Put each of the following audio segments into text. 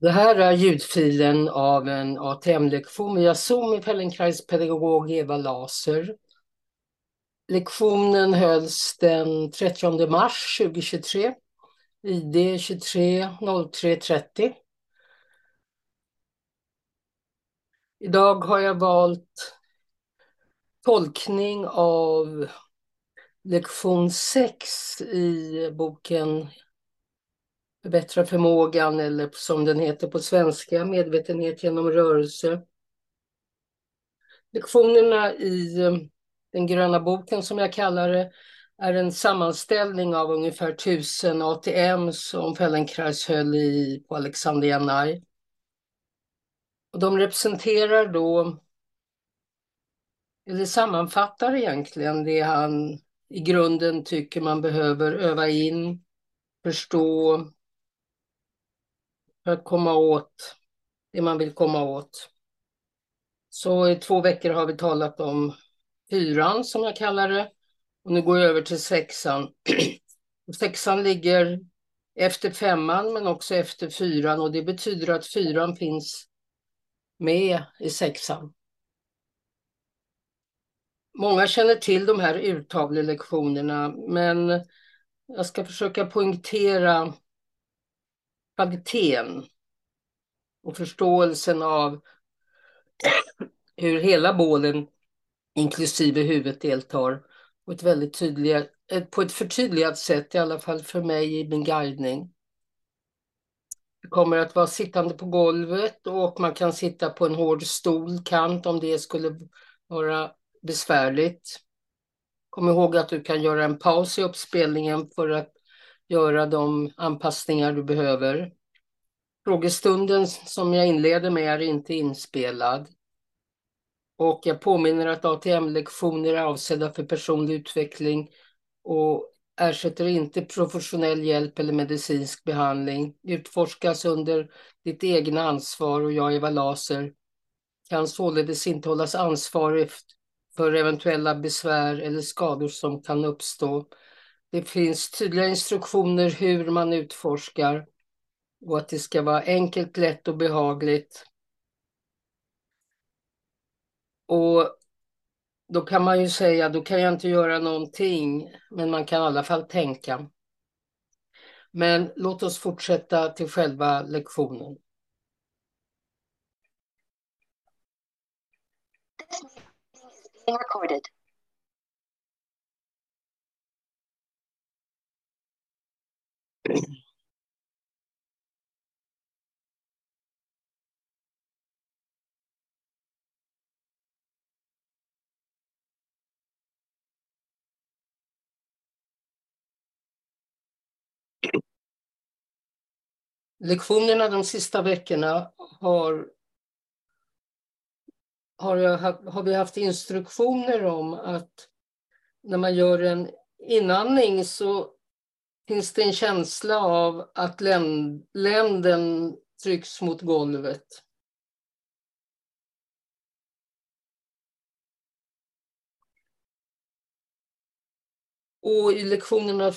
Det här är ljudfilen av en ATM-lektion via Zoom med Fellenkrais-pedagog Eva Laser. Lektionen hölls den 30 mars 2023, ID 23 03 30. Idag har jag valt tolkning av lektion 6 i boken Förbättra förmågan eller som den heter på svenska, medvetenhet genom rörelse. Lektionerna i eh, den gröna boken som jag kallar det är en sammanställning av ungefär tusen ATM som Fellenkrais höll i på Alexandria Nai. Och de representerar då, eller sammanfattar egentligen det han i grunden tycker man behöver öva in, förstå, för att komma åt det man vill komma åt. Så i två veckor har vi talat om fyran som jag kallar det. Och nu går jag över till sexan. sexan ligger efter femman men också efter fyran och det betyder att fyran finns med i sexan. Många känner till de här urtavlelektionerna men jag ska försöka poängtera kvaliteten och förståelsen av hur hela bålen, inklusive huvudet, deltar på ett väldigt tydligt, eh, på ett förtydligat sätt, i alla fall för mig i min guidning. Det kommer att vara sittande på golvet och man kan sitta på en hård stolkant om det skulle vara besvärligt. Kom ihåg att du kan göra en paus i uppspelningen för att göra de anpassningar du behöver. Frågestunden som jag inleder med är inte inspelad. Och jag påminner att ATM-lektioner är avsedda för personlig utveckling och ersätter inte professionell hjälp eller medicinsk behandling. Utforskas under ditt egna ansvar och jag, Eva Laser, kan således inte hållas ansvarig för eventuella besvär eller skador som kan uppstå. Det finns tydliga instruktioner hur man utforskar och att det ska vara enkelt, lätt och behagligt. Och då kan man ju säga, då kan jag inte göra någonting, men man kan i alla fall tänka. Men låt oss fortsätta till själva lektionen. recorded. Lektionerna de sista veckorna har, har, jag, har vi haft instruktioner om att när man gör en inandning så finns det en känsla av att länden trycks mot golvet. Och i lektionerna,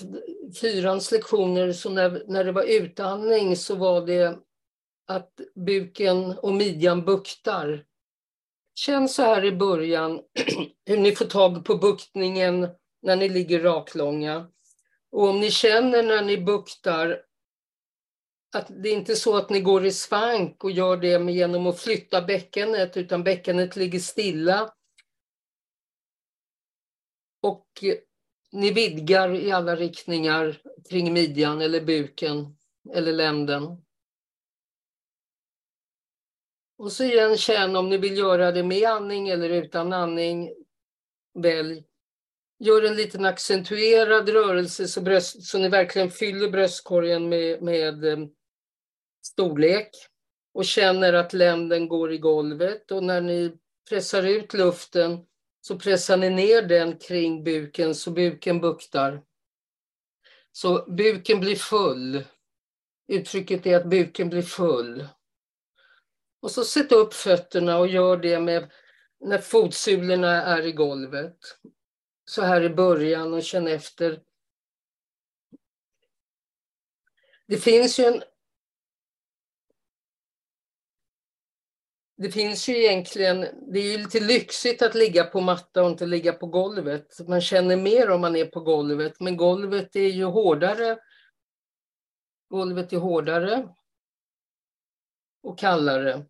fyrans lektioner, så när, när det var utandning så var det att buken och midjan buktar. Känn så här i början hur ni får tag på buktningen när ni ligger raklånga. Och om ni känner när ni buktar att det är inte så att ni går i svank och gör det genom att flytta bäckenet utan bäckenet ligger stilla. Och ni vidgar i alla riktningar kring midjan eller buken eller länden. Och så igen känn om ni vill göra det med andning eller utan andning. Välj. Gör en liten accentuerad rörelse så, bröst, så ni verkligen fyller bröstkorgen med, med eh, storlek. Och känner att länden går i golvet. Och när ni pressar ut luften så pressar ni ner den kring buken så buken buktar. Så buken blir full. Uttrycket är att buken blir full. Och så sätt upp fötterna och gör det med när fotsulorna är i golvet. Så här i början och känn efter. Det finns ju en det finns ju egentligen, det är ju lite lyxigt att ligga på matta och inte ligga på golvet. Man känner mer om man är på golvet, men golvet är ju hårdare. Golvet är hårdare och kallare.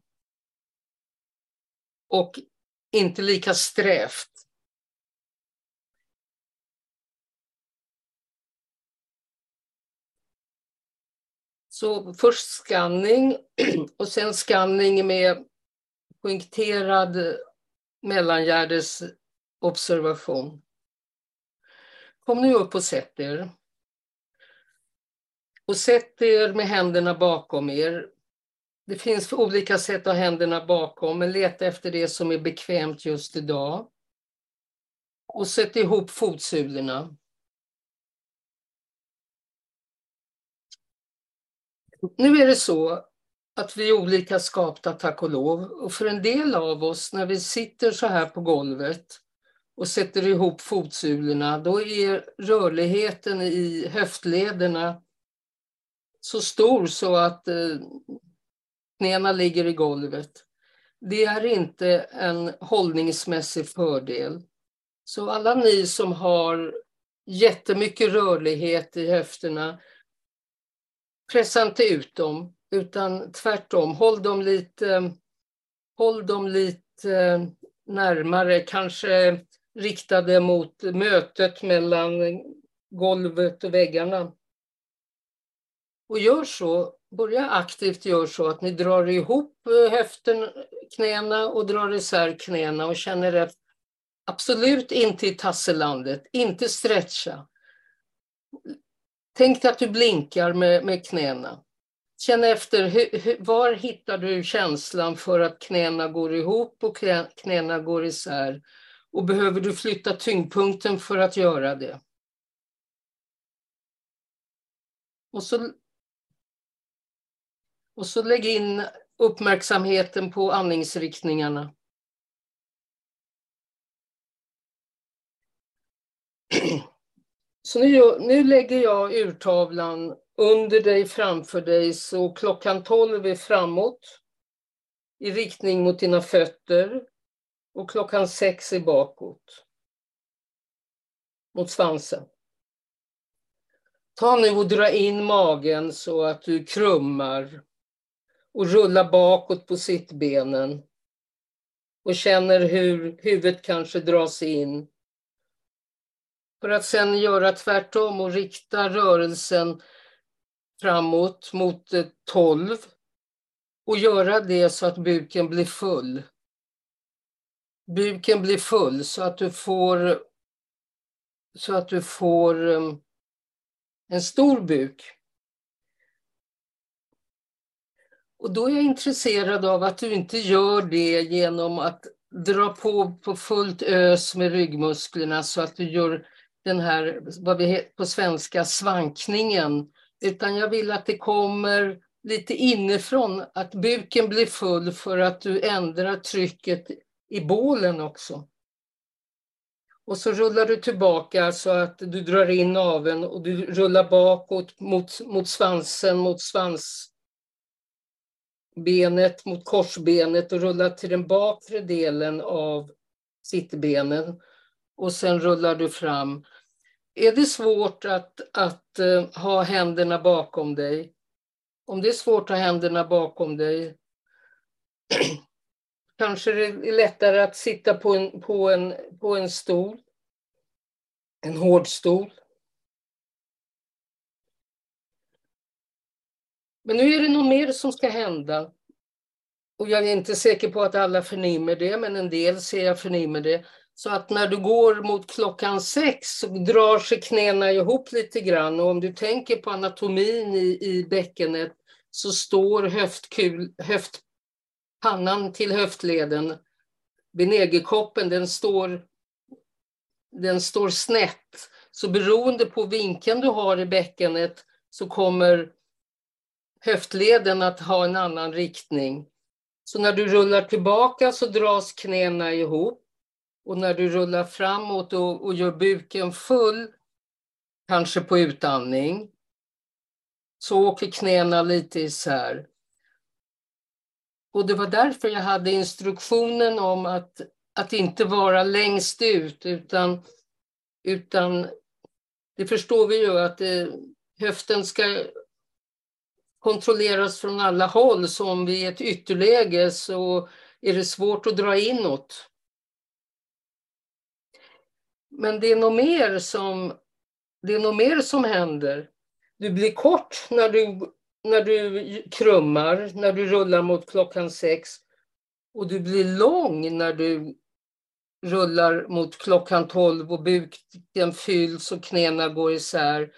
Och inte lika strävt. Så först skanning och sen skanning med poängterad mellangärdesobservation. Kom nu upp och sätt er. Och sätt er med händerna bakom er. Det finns olika sätt att ha händerna bakom, men leta efter det som är bekvämt just idag. Och sätt ihop fotsulorna. Nu är det så att vi är olika skapta, tack och lov. Och för en del av oss, när vi sitter så här på golvet och sätter ihop fotsulorna, då är rörligheten i höftlederna så stor så att eh, knäna ligger i golvet. Det är inte en hållningsmässig fördel. Så alla ni som har jättemycket rörlighet i höfterna, pressa inte ut dem, utan tvärtom, håll dem lite, håll dem lite eh, närmare, kanske riktade mot mötet mellan golvet och väggarna. Och gör så, börja aktivt gör så att ni drar ihop eh, höften, knäna och drar isär knäna och känner efter. Absolut inte i tasselandet, inte stretcha. Tänk dig att du blinkar med, med knäna. Känn efter, hur, var hittar du känslan för att knäna går ihop och knäna går isär? Och behöver du flytta tyngdpunkten för att göra det? Och så, och så lägg in uppmärksamheten på andningsriktningarna. Så nu, nu lägger jag urtavlan under dig, framför dig, så klockan 12 är framåt i riktning mot dina fötter och klockan 6 är bakåt mot svansen. Ta nu och dra in magen så att du krummar och rulla bakåt på sittbenen och känner hur huvudet kanske dras in för att sen göra tvärtom och rikta rörelsen framåt mot eh, 12 och göra det så att buken blir full. Buken blir full så att du får så att du får ehm, en stor buk. Och då är jag intresserad av att du inte gör det genom att dra på på fullt ös med ryggmusklerna så att du gör den här, vad vi heter på svenska, svankningen, utan jag vill att det kommer lite inifrån, att buken blir full för att du ändrar trycket i bålen också. Och så rullar du tillbaka så att du drar in naveln och du rullar bakåt mot, mot svansen, mot svansbenet, mot korsbenet och rullar till den bakre delen av sittbenen. Och sen rullar du fram. Är det svårt att, att uh, ha händerna bakom dig? Om det är svårt att ha händerna bakom dig kanske det är lättare att sitta på en, på en, på en stol. En hård stol. Men nu är det nog mer som ska hända. Och jag är inte säker på att alla förnimmer det, men en del ser jag förnimmer det. Så att när du går mot klockan sex så drar sig knäna ihop lite grann och om du tänker på anatomin i, i bäckenet så står höftkul, höftpannan till höftleden, Benegekoppen, den står, den står snett. Så beroende på vinkeln du har i bäckenet så kommer höftleden att ha en annan riktning. Så när du rullar tillbaka så dras knäna ihop och när du rullar framåt och, och gör buken full, kanske på utandning, så åker knäna lite isär. och det var därför jag hade instruktionen om att, att inte vara längst ut utan, utan det förstår vi ju att det, höften ska kontrolleras från alla håll så om vi är i ett ytterläge så är det svårt att dra inåt. Men det är nog mer som, det är nog mer som händer. Du blir kort när du, när du krummar, när du rullar mot klockan sex. Och du blir lång när du rullar mot klockan tolv och buken fylls och knäna går isär.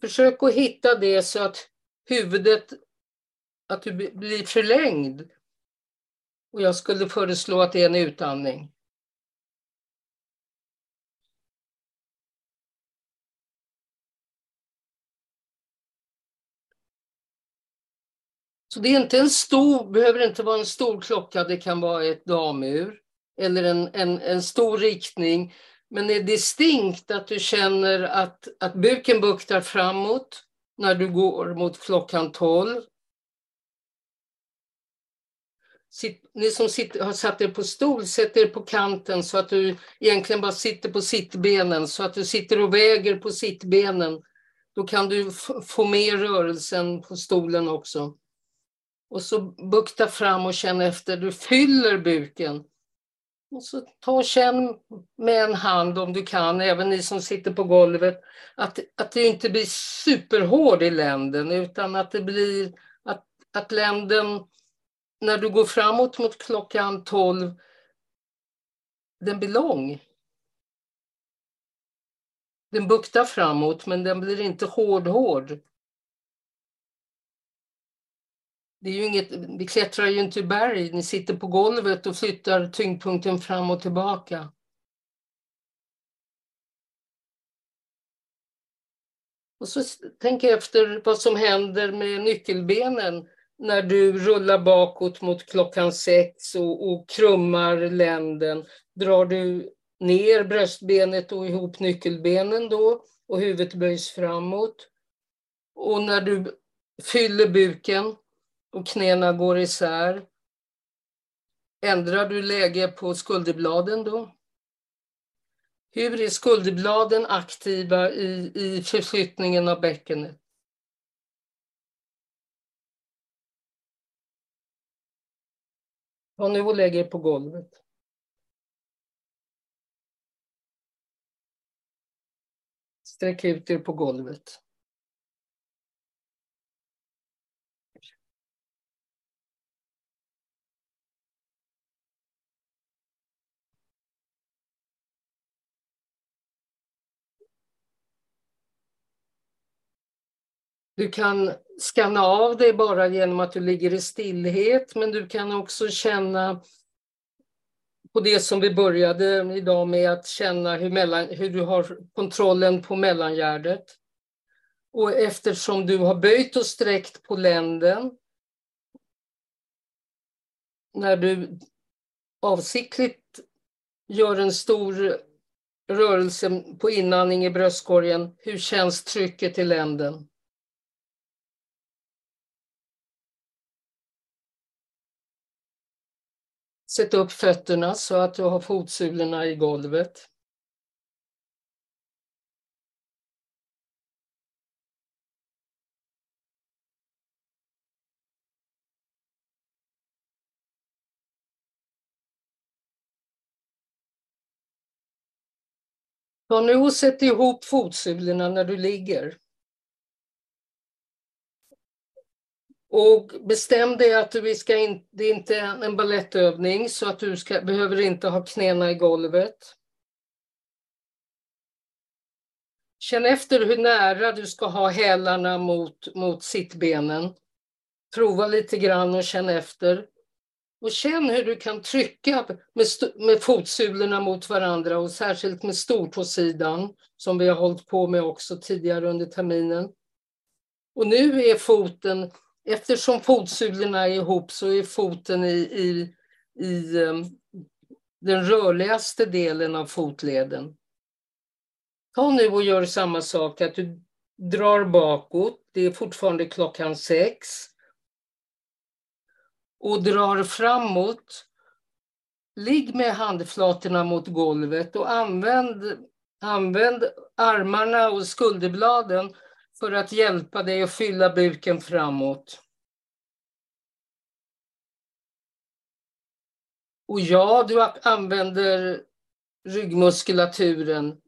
Försök att hitta det så att huvudet, att du blir förlängd. Och jag skulle föreslå att det är en utandning. Så det är inte en stor, behöver inte vara en stor klocka, det kan vara ett damur eller en, en, en stor riktning. Men det är distinkt att du känner att, att buken buktar framåt när du går mot klockan 12. Sitt, ni som sitter, har satt er på stol, sätt er på kanten så att du egentligen bara sitter på sittbenen, så att du sitter och väger på sittbenen. Då kan du få med rörelsen på stolen också. Och så bukta fram och känn efter, du fyller buken. Och så ta och känn med en hand om du kan, även ni som sitter på golvet, att, att det inte blir superhård i länden utan att det blir att, att länden, när du går framåt mot klockan 12, den blir lång. Den buktar framåt men den blir inte hård-hård det är ju inget, vi klättrar ju inte i berg, ni sitter på golvet och flyttar tyngdpunkten fram och tillbaka. Och så tänk efter vad som händer med nyckelbenen när du rullar bakåt mot klockan sex och, och krummar länden. Drar du ner bröstbenet och ihop nyckelbenen då och huvudet böjs framåt. Och när du fyller buken och knäna går isär. Ändrar du läge på skulderbladen då? Hur är skulderbladen aktiva i, i förflyttningen av bäckenet? Ta nu och lägg er på golvet. Sträck ut er på golvet. Du kan skanna av dig bara genom att du ligger i stillhet, men du kan också känna på det som vi började idag med att känna hur, mellan, hur du har kontrollen på mellangärdet. Och eftersom du har böjt och sträckt på länden, när du avsiktligt gör en stor rörelse på inandning i bröstkorgen, hur känns trycket i länden? Sätt upp fötterna så att du har fotsulorna i golvet. Ta nu och sätt ihop fotsulorna när du ligger. Och bestäm dig att vi ska in, det är inte en ballettövning så att du ska, behöver inte ha knäna i golvet. Känn efter hur nära du ska ha hälarna mot, mot sittbenen. Prova lite grann och känn efter. Och känn hur du kan trycka med, med fotsulorna mot varandra och särskilt med stortåsidan som vi har hållit på med också tidigare under terminen. Och nu är foten eftersom fotsulorna är ihop så är foten i, i, i um, den rörligaste delen av fotleden. Ta nu och gör samma sak, att du drar bakåt. Det är fortfarande klockan sex. och drar framåt. Ligg med handflatorna mot golvet och använd, använd armarna och skulderbladen för att hjälpa dig att fylla buken framåt. Och ja, du använder ryggmuskulaturen.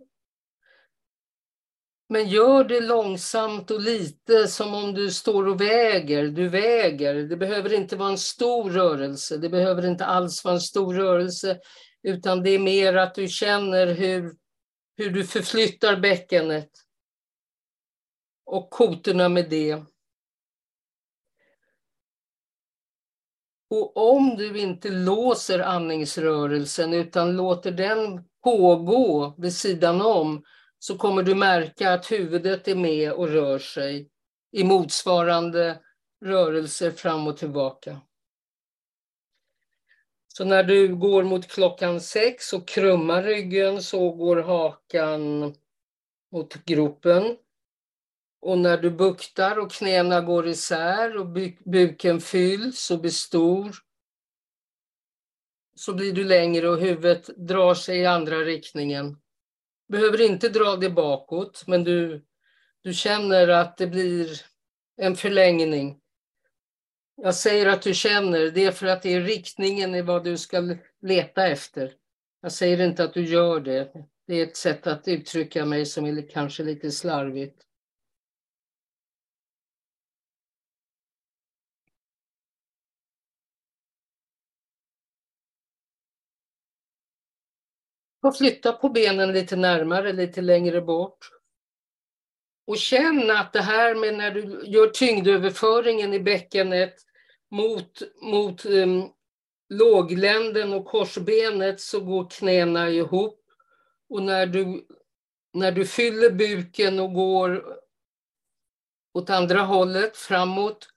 Men gör det långsamt och lite som om du står och väger. Du väger. Det behöver inte vara en stor rörelse. Det behöver inte alls vara en stor rörelse. Utan det är mer att du känner hur, hur du förflyttar bäckenet. Och kotorna med det. Och om du inte låser andningsrörelsen utan låter den pågå vid sidan om så kommer du märka att huvudet är med och rör sig i motsvarande rörelser fram och tillbaka. Så när du går mot klockan sex och krummar ryggen så går hakan mot gropen. Och när du buktar och knäna går isär och buken fylls och blir stor så blir du längre och huvudet drar sig i andra riktningen. Behöver inte dra det bakåt, men du, du känner att det blir en förlängning. Jag säger att du känner, det är för att det är riktningen i vad du ska leta efter. Jag säger inte att du gör det. Det är ett sätt att uttrycka mig som är kanske lite slarvigt. Och flytta på benen lite närmare, lite längre bort. Och känn att det här med när du gör tyngdöverföringen i bäckenet mot, mot um, lågländen och korsbenet så går knäna ihop. Och när du, när du fyller buken och går åt andra hållet, framåt,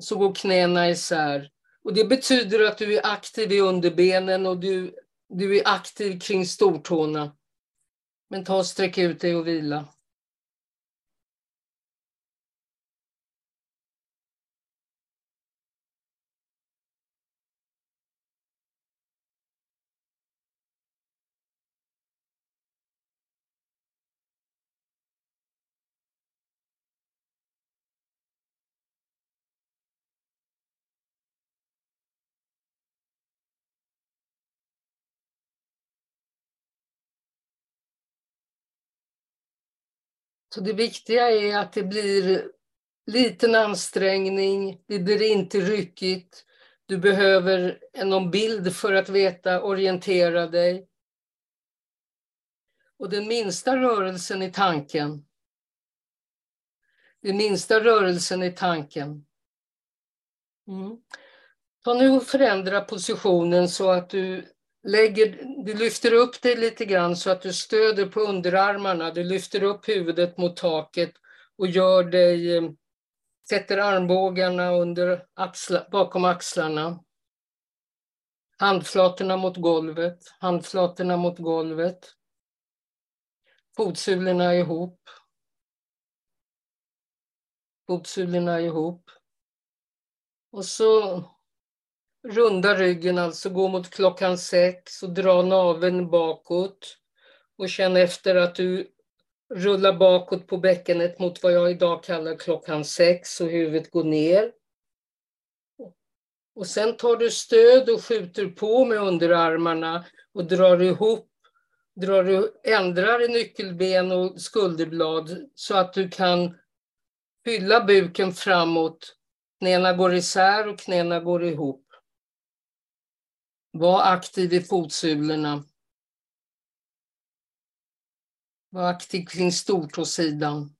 så går knäna isär. Och det betyder att du är aktiv i underbenen och du du är aktiv kring stortårna. Men ta och sträck ut dig och vila. Så det viktiga är att det blir liten ansträngning, det blir inte ryckigt. Du behöver någon bild för att veta, orientera dig. Och den minsta rörelsen i tanken, den minsta rörelsen i tanken. Mm. Ta nu och förändra positionen så att du lägger, du lyfter upp dig lite grann så att du stöder på underarmarna. Du lyfter upp huvudet mot taket och gör dig, eh, sätter armbågarna under axla, bakom axlarna. Handflatorna mot golvet, handflatorna mot golvet. Fotsulorna ihop. Fotsulorna ihop. Och så Runda ryggen, alltså gå mot klockan sex och dra naveln bakåt. Och känn efter att du rullar bakåt på bäckenet mot vad jag idag kallar klockan sex och huvudet går ner. Och sen tar du stöd och skjuter på med underarmarna och drar ihop, drar du, ändrar i nyckelben och skulderblad så att du kan fylla buken framåt. Knäna går isär och knäna går ihop. Var aktiv i fotsulorna. Var aktiv kring stortåsidan.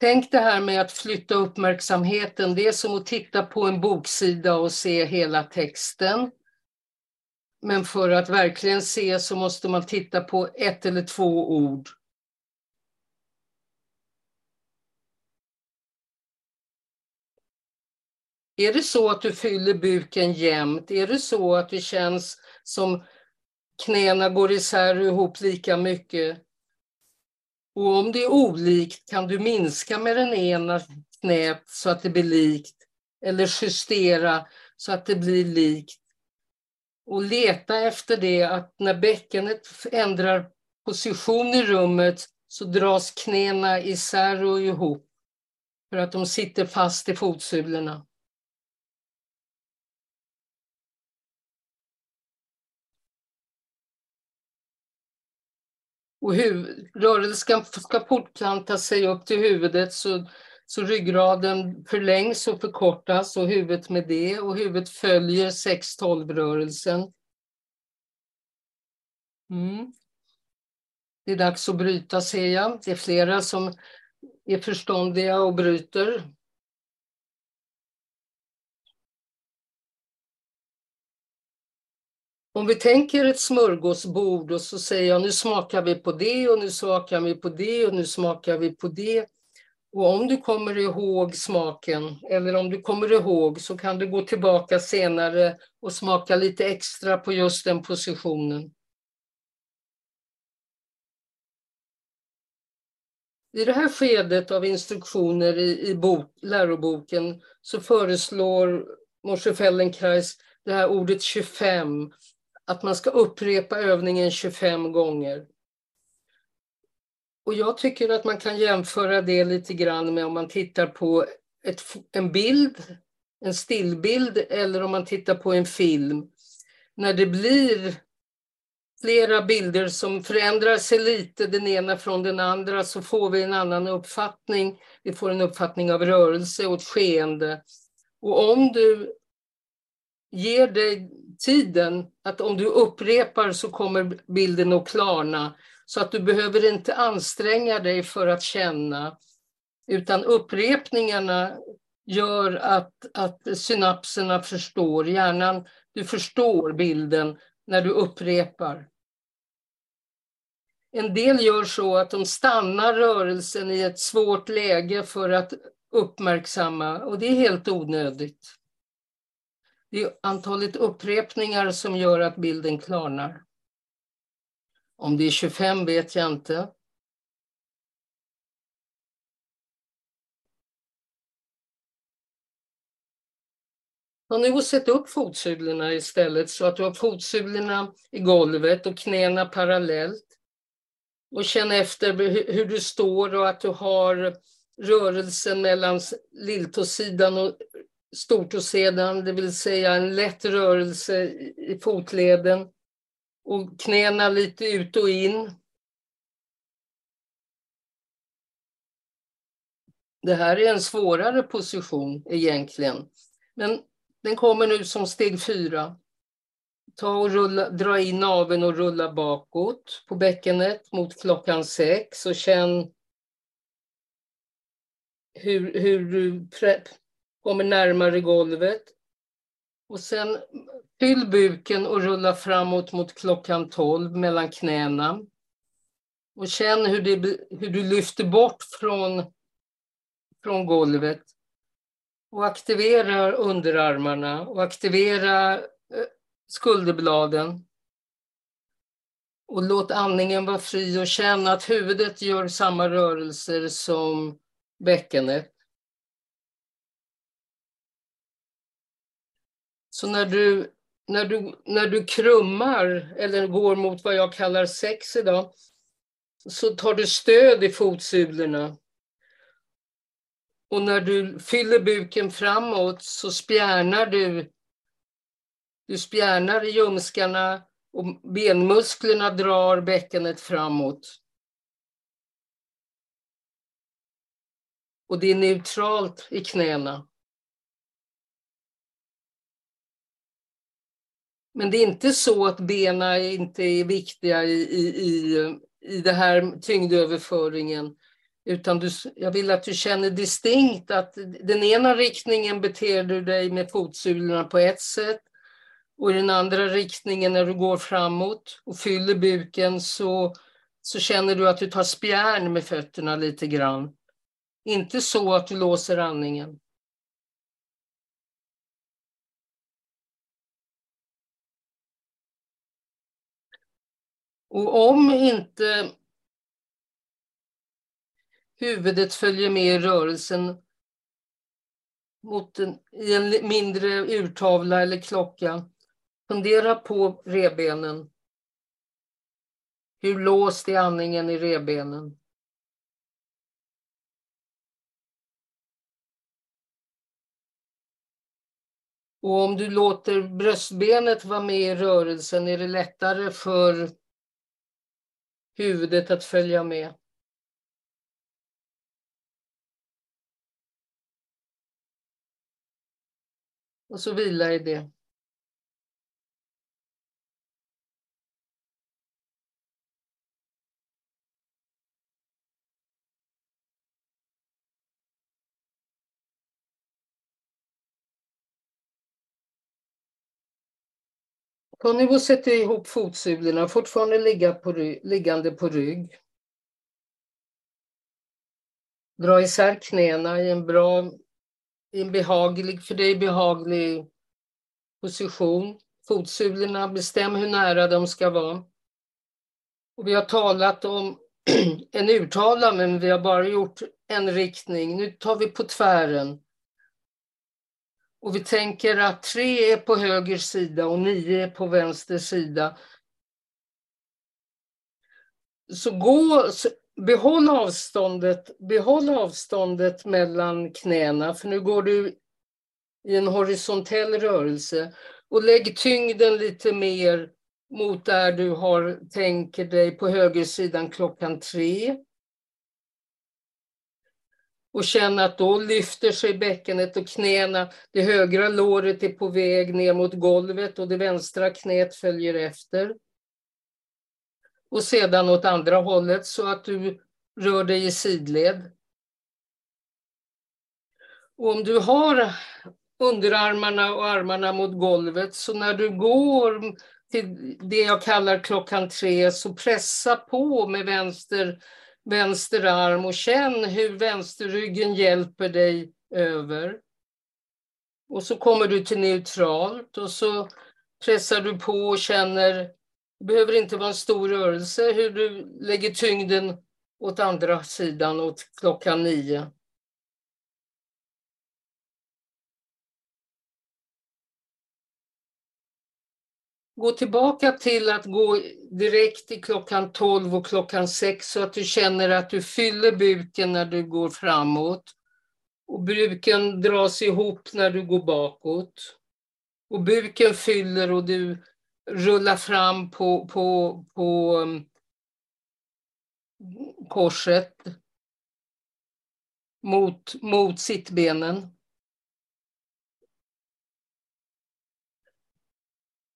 Tänk det här med att flytta uppmärksamheten. Det är som att titta på en boksida och se hela texten. Men för att verkligen se så måste man titta på ett eller två ord. Är det så att du fyller buken jämnt? Är det så att det känns som knäna går isär och ihop lika mycket? Och om det är olikt kan du minska med den ena knät så att det blir likt. eller justera så att det blir likt. Och leta efter det att när bäckenet ändrar position i rummet så dras knäna isär och ihop för att de sitter fast i fotsulorna. Och huv, rörelsen ska fortplanta sig upp till huvudet så, så ryggraden förlängs och förkortas och huvudet med det och huvudet följer 6-12-rörelsen. Mm. Det är dags att bryta ser jag. Det är flera som är förståndiga och bryter. Om vi tänker ett smörgåsbord och så säger jag nu smakar vi på det och nu smakar vi på det och nu smakar vi på det. Och om du kommer ihåg smaken eller om du kommer ihåg så kan du gå tillbaka senare och smaka lite extra på just den positionen. I det här skedet av instruktioner i, i bok, läroboken så föreslår Moshe Feldenkrais det här ordet 25, att man ska upprepa övningen 25 gånger. Och jag tycker att man kan jämföra det lite grann med om man tittar på ett, en bild, en stillbild eller om man tittar på en film. När det blir flera bilder som förändrar sig lite den ena från den andra så får vi en annan uppfattning. Vi får en uppfattning av rörelse och ett skeende. Och om du ger dig tiden att om du upprepar så kommer bilden att klarna. Så att du behöver inte anstränga dig för att känna. Utan upprepningarna gör att, att synapserna förstår, hjärnan, du förstår bilden när du upprepar. En del gör så att de stannar rörelsen i ett svårt läge för att uppmärksamma och det är helt onödigt. Det är antalet upprepningar som gör att bilden klarnar. Om det är 25 vet jag inte. Har nu sätt upp fotsulorna istället så att du har fotsulorna i golvet och knäna parallellt och känn efter hur du står och att du har rörelsen mellan lilltåsidan och stort och sedan, det vill säga en lätt rörelse i fotleden och knäna lite ut och in. Det här är en svårare position egentligen, men den kommer nu som steg fyra. Ta och rulla, dra in naveln och rulla bakåt på bäckenet mot klockan sex och känn hur, hur du kommer närmare golvet. Och sen fyll buken och rulla framåt mot klockan tolv mellan knäna. Och känn hur, det, hur du lyfter bort från, från golvet. Och aktivera underarmarna och aktivera eh, skulderbladen. Och låt andningen vara fri och känn att huvudet gör samma rörelser som bäckenet. Så när du, när, du, när du krummar eller går mot vad jag kallar sex idag så tar du stöd i fotsulorna. Och när du fyller buken framåt så spjärnar du du spjärnar i ljumskarna och benmusklerna drar bäckenet framåt. Och det är neutralt i knäna. Men det är inte så att benen inte är viktiga i, i, i, i det här tyngdöverföringen. Utan du, jag vill att du känner distinkt att den ena riktningen beter du dig med fotsulorna på ett sätt och i den andra riktningen när du går framåt och fyller buken så, så känner du att du tar spjärn med fötterna lite grann. Inte så att du låser andningen. Och om inte huvudet följer med i rörelsen mot en, i en mindre urtavla eller klocka. Fundera på rebenen. Hur låst är andningen i rebenen? Och om du låter bröstbenet vara med i rörelsen är det lättare för huvudet att följa med. Och så vila i det. Ta nu och sätt ihop fotsulorna, fortfarande ligga på, liggande på rygg. Dra isär knäna i en bra, i en behaglig, för dig behaglig position. Fotsulorna, bestäm hur nära de ska vara. Och vi har talat om en urtala, men vi har bara gjort en riktning. Nu tar vi på tvären. Och vi tänker att tre är på höger sida och nio är på vänster sida. Så gå, behåll avståndet, behåll avståndet mellan knäna, för nu går du i en horisontell rörelse. Och lägg tyngden lite mer mot där du har, tänker dig på högersidan klockan tre och känna att då lyfter sig bäckenet och knäna. Det högra låret är på väg ner mot golvet och det vänstra knät följer efter. Och sedan åt andra hållet så att du rör dig i sidled. Och om du har underarmarna och armarna mot golvet så när du går till det jag kallar klockan tre så pressa på med vänster vänster arm och känn hur vänsterryggen hjälper dig över. Och så kommer du till neutralt och så pressar du på och känner, det behöver inte vara en stor rörelse, hur du lägger tyngden åt andra sidan, åt klockan nio. Gå tillbaka till att gå direkt till klockan 12 och klockan 6 så att du känner att du fyller buken när du går framåt. Och buken dras ihop när du går bakåt. Och buken fyller och du rullar fram på, på, på um, korset mot, mot sittbenen.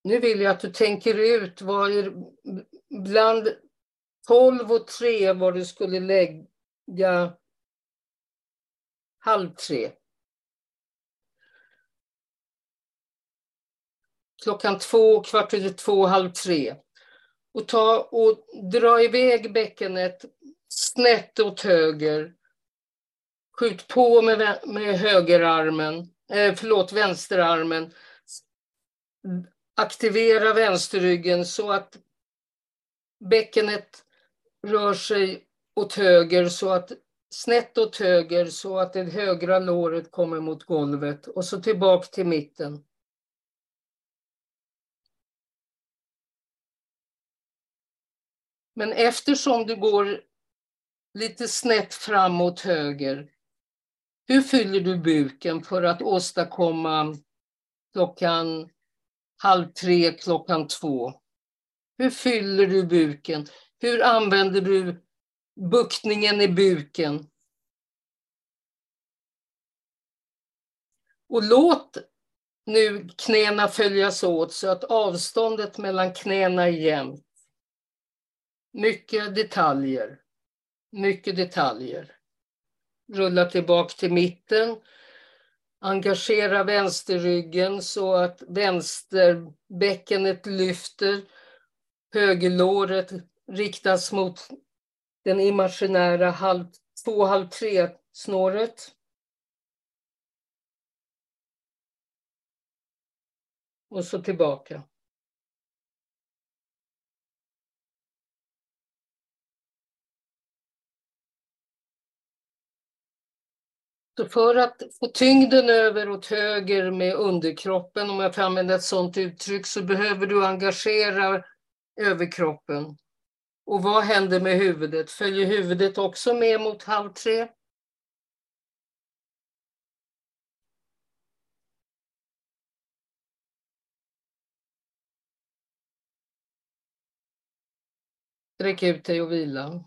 Nu vill jag att du tänker ut vad är, bland 12 och 3 var du skulle lägga halv tre. Klockan två, kvart över två, halv tre. Och, ta, och dra iväg bäckenet snett åt höger. Skjut på med, med högerarmen, eh, förlåt, vänsterarmen aktivera vänsterryggen så att bäckenet rör sig åt höger så att snett åt höger så att det högra låret kommer mot golvet och så tillbaka till mitten. Men eftersom du går lite snett framåt höger, hur fyller du buken för att åstadkomma klockan halv tre, klockan två. Hur fyller du buken? Hur använder du buktningen i buken? Och låt nu knäna följas åt så att avståndet mellan knäna är jämnt. Mycket detaljer. Mycket detaljer. Rulla tillbaka till mitten Engagera vänsterryggen så att vänsterbäckenet lyfter. Högerlåret riktas mot den imaginära halv, två, halv tre snåret. Och så tillbaka. Så för att få tyngden över åt höger med underkroppen, om jag får använda ett sådant uttryck, så behöver du engagera överkroppen. Och vad händer med huvudet? Följer huvudet också med mot halv tre? Sträck ut dig och vila.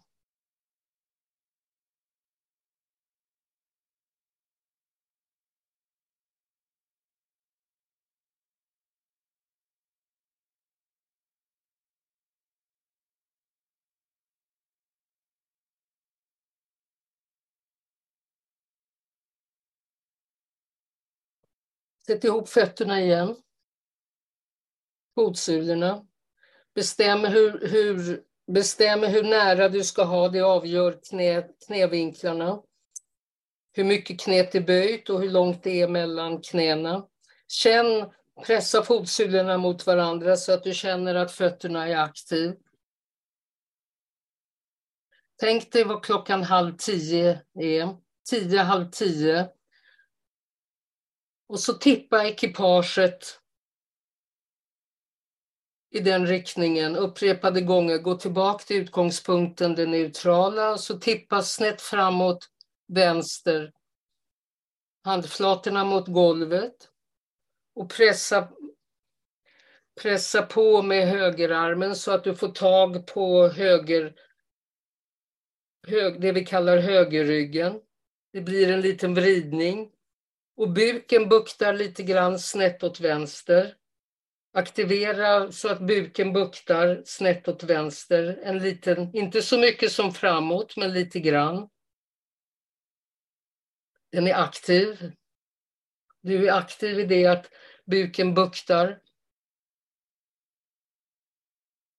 Sätt ihop fötterna igen. Fotsulorna. Bestäm hur, hur, bestäm hur nära du ska ha, det avgör knä, knävinklarna. Hur mycket knät är böjt och hur långt det är mellan knäna. Känn, pressa fotsulorna mot varandra så att du känner att fötterna är aktiva. Tänk dig vad klockan halv tio är. Tio, halv tio. Och så tippa ekipaget i den riktningen upprepade gånger. Gå tillbaka till utgångspunkten, det neutrala, och så tippa snett framåt vänster. Handflatorna mot golvet. Och pressa, pressa på med högerarmen så att du får tag på höger, hög, det vi kallar högerryggen. Det blir en liten vridning. Och buken buktar lite grann snett åt vänster. Aktivera så att buken buktar snett åt vänster. En liten, inte så mycket som framåt, men lite grann. Den är aktiv. Du är aktiv i det att buken buktar.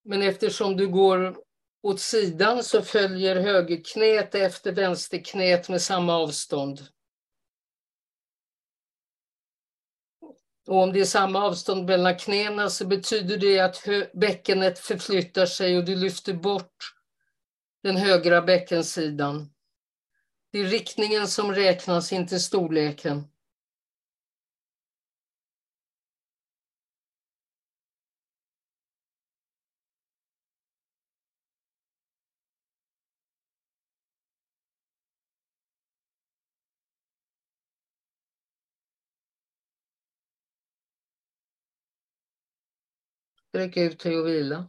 Men eftersom du går åt sidan så följer högerknät efter vänsterknät med samma avstånd. Och om det är samma avstånd mellan knäna så betyder det att bäckenet förflyttar sig och du lyfter bort den högra bäckensidan. Det är riktningen som räknas, inte storleken. Sträck ut dig och vila.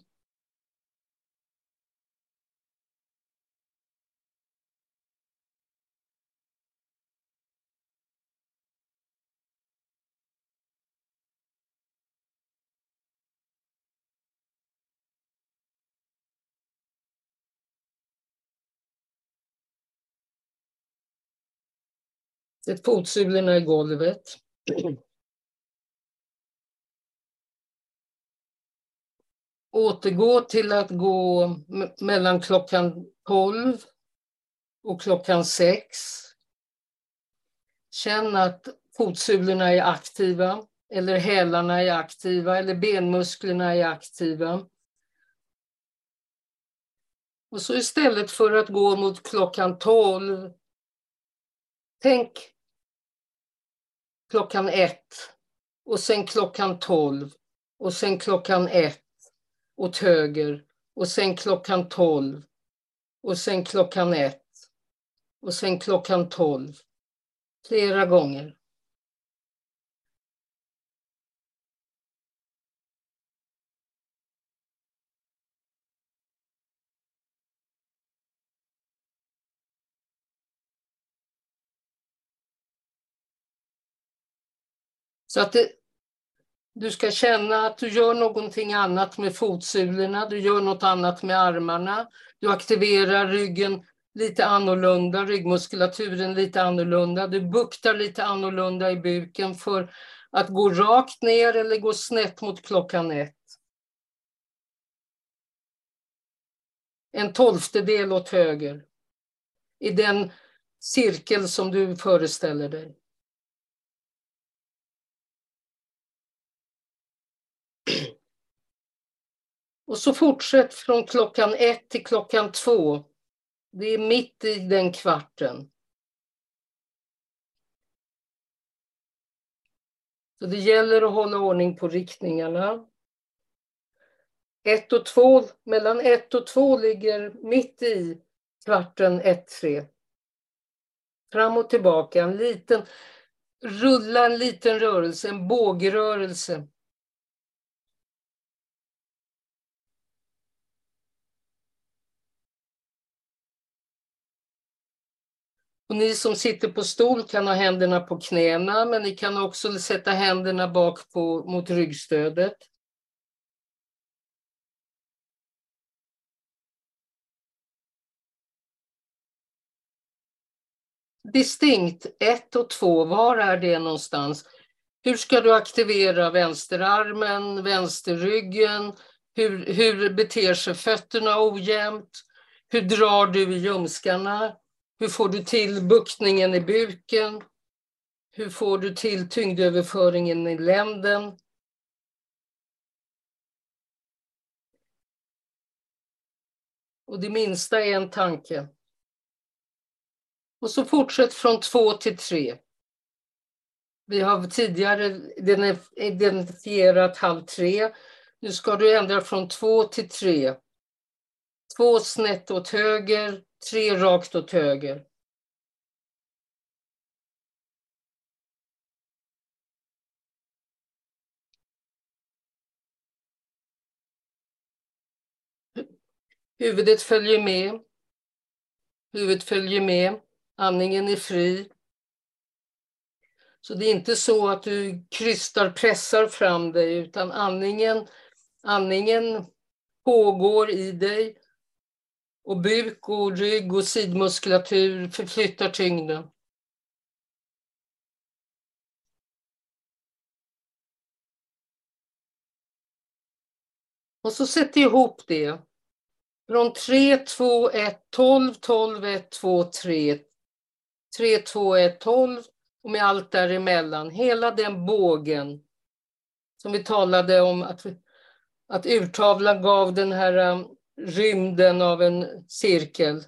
Sätt fotsulorna i golvet. Återgå till att gå mellan klockan 12 och klockan 6. Känn att fotsulorna är aktiva eller hälarna är aktiva eller benmusklerna är aktiva. Och så istället för att gå mot klockan 12, tänk klockan 1 och sen klockan 12 och sen klockan 1 åt höger och sen klockan 12 och sen klockan 1 och sen klockan 12. Flera gånger. Så att det, du ska känna att du gör någonting annat med fotsulorna, du gör något annat med armarna. Du aktiverar ryggen lite annorlunda, ryggmuskulaturen lite annorlunda. Du buktar lite annorlunda i buken för att gå rakt ner eller gå snett mot klockan ett. En tolftedel åt höger. I den cirkel som du föreställer dig. Och så fortsätt från klockan ett till klockan två. Det är mitt i den kvarten. Så det gäller att hålla ordning på riktningarna. Ett och två, mellan ett och två ligger mitt i kvarten 1-3. Fram och tillbaka, en liten, rulla en liten rörelse, en bågrörelse. Och ni som sitter på stol kan ha händerna på knäna, men ni kan också sätta händerna bak på, mot ryggstödet. Distinkt, ett och två, var är det någonstans? Hur ska du aktivera vänsterarmen, vänsterryggen? Hur, hur beter sig fötterna ojämnt? Hur drar du i ljumskarna? Hur får du till buktningen i buken? Hur får du till tyngdöverföringen i länden? Och det minsta är en tanke. Och så fortsätt från två till tre. Vi har tidigare identifierat halv tre. Nu ska du ändra från två till tre. Två snett åt höger, tre rakt åt höger. Huvudet följer med. Huvudet följer med. Andningen är fri. Så det är inte så att du krystar, pressar fram dig, utan andningen, andningen pågår i dig och buk och rygg och sidmuskulatur förflyttar tyngden. Och så sätter jag ihop det. Från 3, 2, 1, 12, 12, 1, 2, 3. 3, 2, 1, 12 och med allt däremellan. Hela den bågen som vi talade om att, att urtavlan gav den här um, rymden av en cirkel.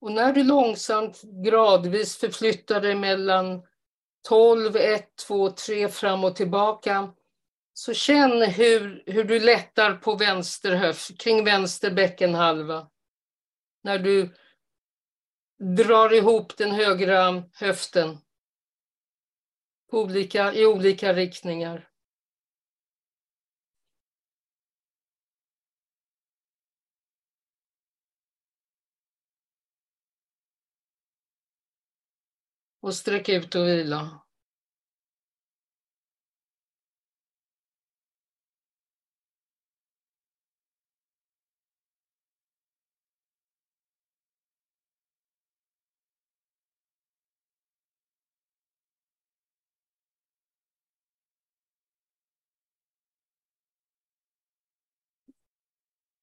Och när du långsamt gradvis förflyttar dig mellan 12, 1, 2, 3 fram och tillbaka så känn hur, hur du lättar på vänster höft, kring vänster bäckenhalva. När du drar ihop den högra höften på olika, i olika riktningar. Och sträck ut och vila.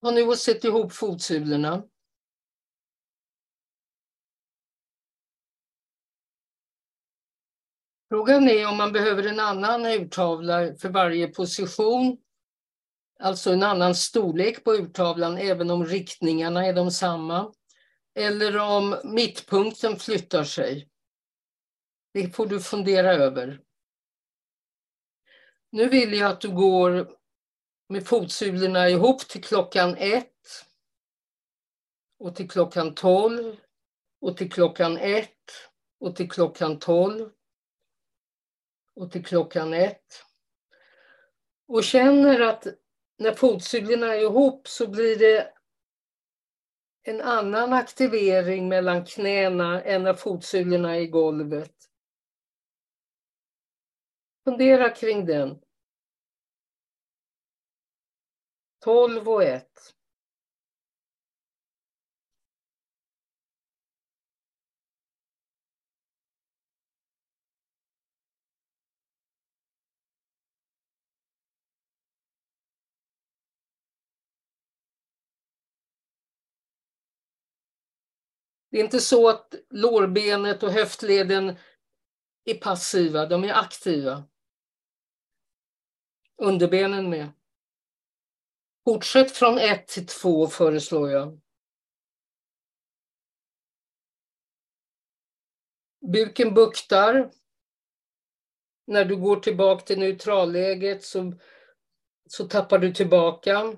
Har nu sätt ihop fotsulorna. Frågan är om man behöver en annan urtavla för varje position. Alltså en annan storlek på urtavlan även om riktningarna är de samma. Eller om mittpunkten flyttar sig. Det får du fundera över. Nu vill jag att du går med fotsulorna ihop till klockan ett och till klockan tolv och till klockan ett och till klockan tolv och till klockan ett. Och känner att när fotsulorna är ihop så blir det en annan aktivering mellan knäna än när fotsulorna är i golvet. Fundera kring den. 12 och 1. Det är inte så att lårbenet och höftleden är passiva, de är aktiva. Underbenen med. Fortsätt från 1 till 2 föreslår jag. Buken buktar. När du går tillbaka till neutralläget så, så tappar du tillbaka.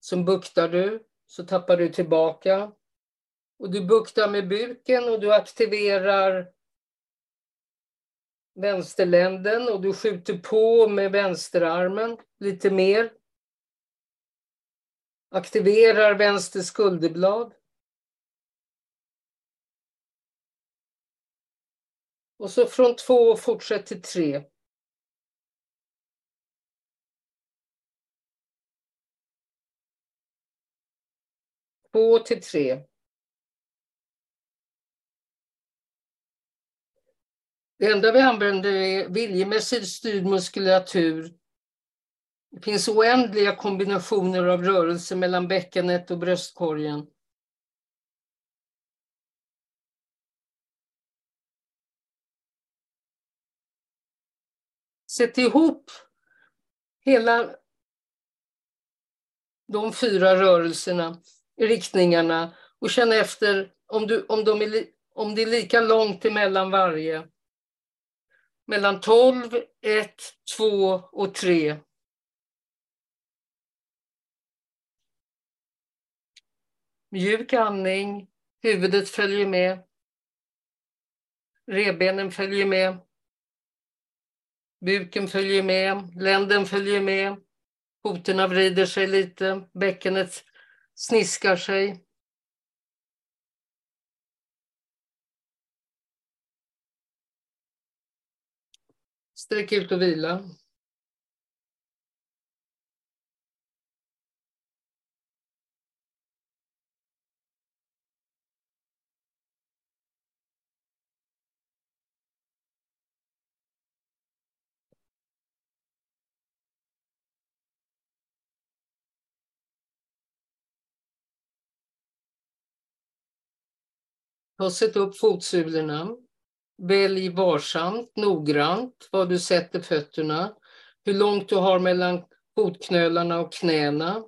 Så buktar du, så tappar du tillbaka. Och du buktar med buken och du aktiverar vänsterländen och du skjuter på med vänsterarmen lite mer. Aktiverar vänster skulderblad. Och så från två fortsätt till tre. Två till tre. Det enda vi använder är viljemässigt styrd muskulatur. Det finns oändliga kombinationer av rörelser mellan bäckenet och bröstkorgen. Sätt ihop hela de fyra rörelserna, riktningarna och känn efter om, du, om, de är, om det är lika långt emellan varje mellan 12, 1, 2 och 3. Mjuk andning, huvudet följer med. Rebenen följer med. Buken följer med, länden följer med. Foterna vrider sig lite, bäckenet sniskar sig. Sträck ut och vila. Ta sätt upp fotsulorna. Välj varsamt, noggrant var du sätter fötterna. Hur långt du har mellan fotknölarna och knäna.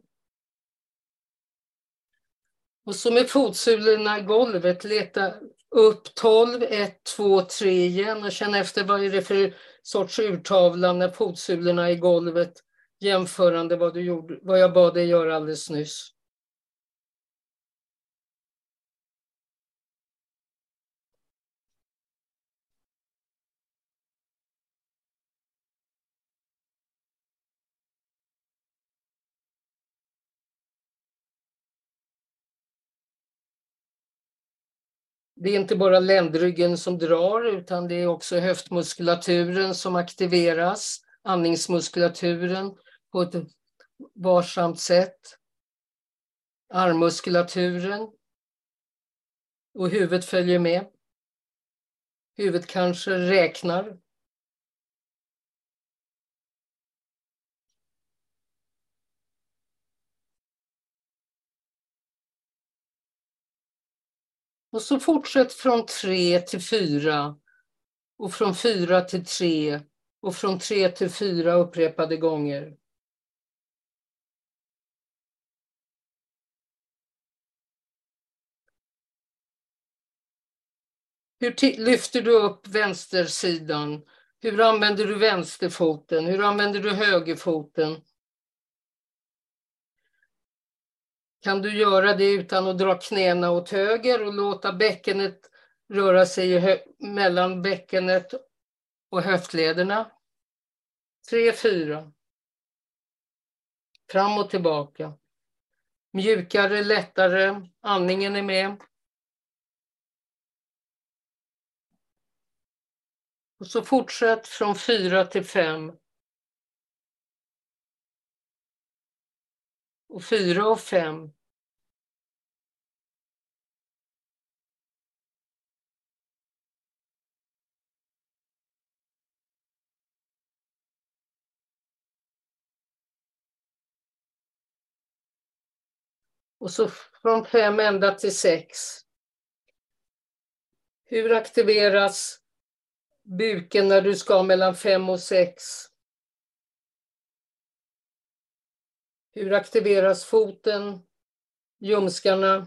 Och så med fotsulorna i golvet, leta upp 12, 1, 2, 3 igen och känn efter vad är det för sorts urtavla när fotsulorna är i golvet jämförande vad, du gjorde, vad jag bad dig göra alldeles nyss. Det är inte bara ländryggen som drar utan det är också höftmuskulaturen som aktiveras, andningsmuskulaturen på ett varsamt sätt. Armmuskulaturen. Och huvudet följer med. Huvudet kanske räknar. Och så fortsätt från tre till fyra och från fyra till tre och från tre till fyra upprepade gånger. Hur lyfter du upp vänstersidan? Hur använder du vänsterfoten? Hur använder du högerfoten? Kan du göra det utan att dra knäna åt höger och låta bäckenet röra sig mellan bäckenet och höftlederna. Tre, fyra. Fram och tillbaka. Mjukare, lättare. Andningen är med. Och så fortsätt från fyra till fem. Och fyra och fem. Och så från fem ända till sex. Hur aktiveras buken när du ska mellan fem och sex? Hur aktiveras foten, ljumskarna,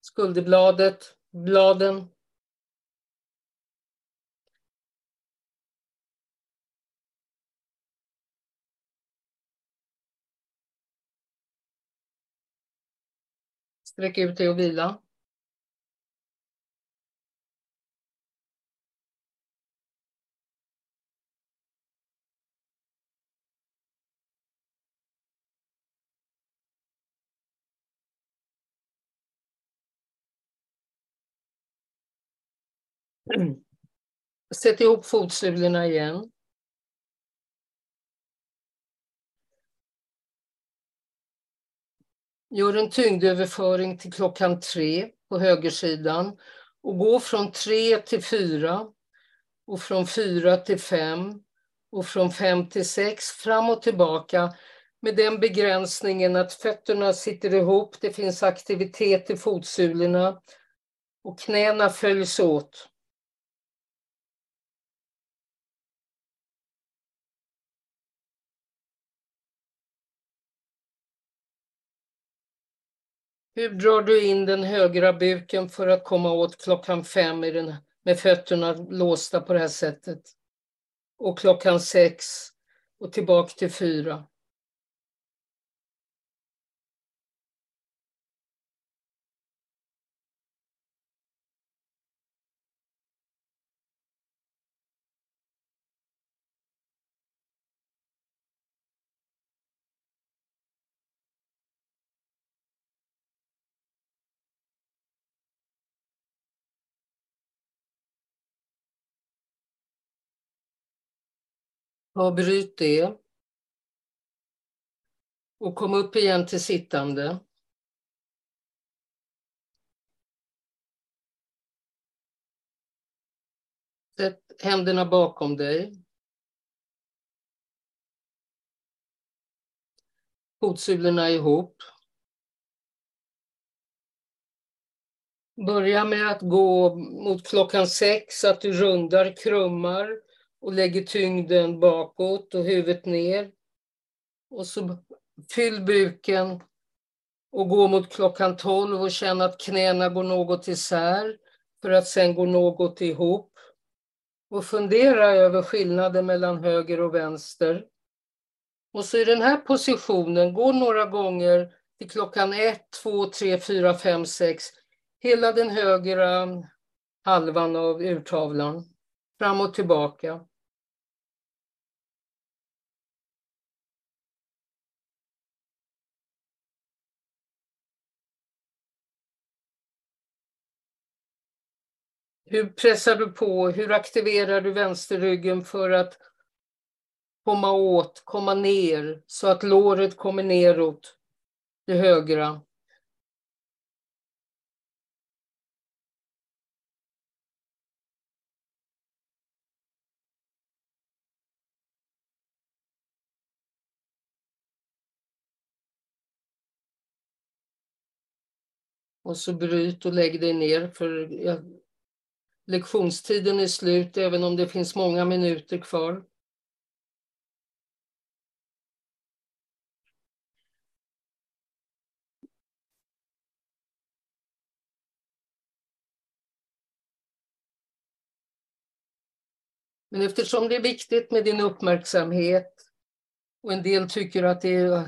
skulderbladet, bladen? Sträck ut dig och vila. Sätt ihop fotsulorna igen. Gör en tyngdöverföring till klockan tre på högersidan och gå från tre till fyra och från fyra till fem och från fem till sex fram och tillbaka med den begränsningen att fötterna sitter ihop, det finns aktivitet i fotsulorna och knäna följs åt. Hur drar du in den högra buken för att komma åt klockan fem i den, med fötterna låsta på det här sättet? Och klockan sex och tillbaka till fyra. Avbryt det. Och kom upp igen till sittande. Sätt händerna bakom dig. Fotsulorna ihop. Börja med att gå mot klockan sex, så att du rundar, krummar och lägger tyngden bakåt och huvudet ner. Och så fyll buken och gå mot klockan 12 och känna att knäna går något isär för att sen gå något ihop. Och fundera över skillnaden mellan höger och vänster. Och så i den här positionen, gå några gånger till klockan 1, 2, 3, 4, 5, 6. Hela den högra halvan av urtavlan. Fram och tillbaka. Hur pressar du på? Hur aktiverar du vänsterryggen för att komma åt, komma ner så att låret kommer neråt, det högra? Och så bryt och lägg dig ner för lektionstiden är slut även om det finns många minuter kvar. Men eftersom det är viktigt med din uppmärksamhet och en del tycker att det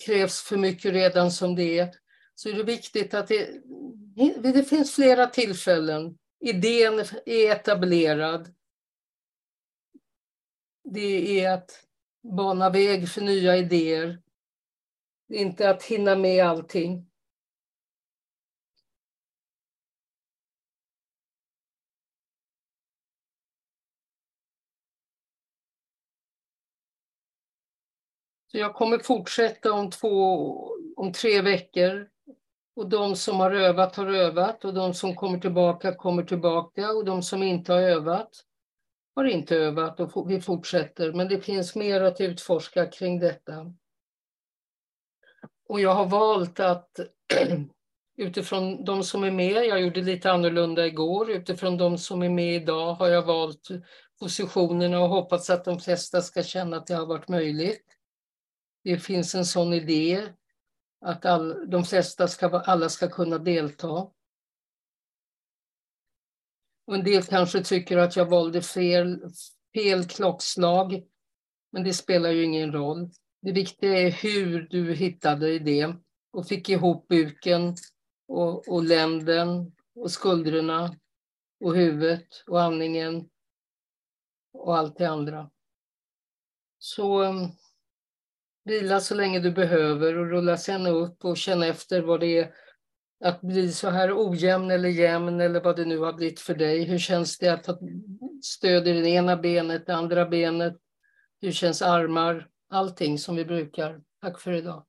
krävs för mycket redan som det är, så är det viktigt att det, det finns flera tillfällen idén är etablerad. Det är att bana väg för nya idéer. Inte att hinna med allting. Så jag kommer fortsätta om, två, om tre veckor och de som har övat har övat och de som kommer tillbaka kommer tillbaka och de som inte har övat har inte övat och vi fortsätter. Men det finns mer att utforska kring detta. Och jag har valt att utifrån de som är med, jag gjorde lite annorlunda igår, utifrån de som är med idag har jag valt positionerna och hoppats att de flesta ska känna att det har varit möjligt. Det finns en sån idé att all, de flesta ska, alla ska kunna delta. Och en del kanske tycker att jag valde fel, fel klockslag, men det spelar ju ingen roll. Det viktiga är hur du hittade i det och fick ihop buken och, och länden och skuldrorna och huvudet och andningen och allt det andra. Så vila så länge du behöver och rulla sen upp och känna efter vad det är att bli så här ojämn eller jämn eller vad det nu har blivit för dig. Hur känns det att ha stöd i det ena benet, det andra benet? Hur känns armar? Allting som vi brukar. Tack för idag.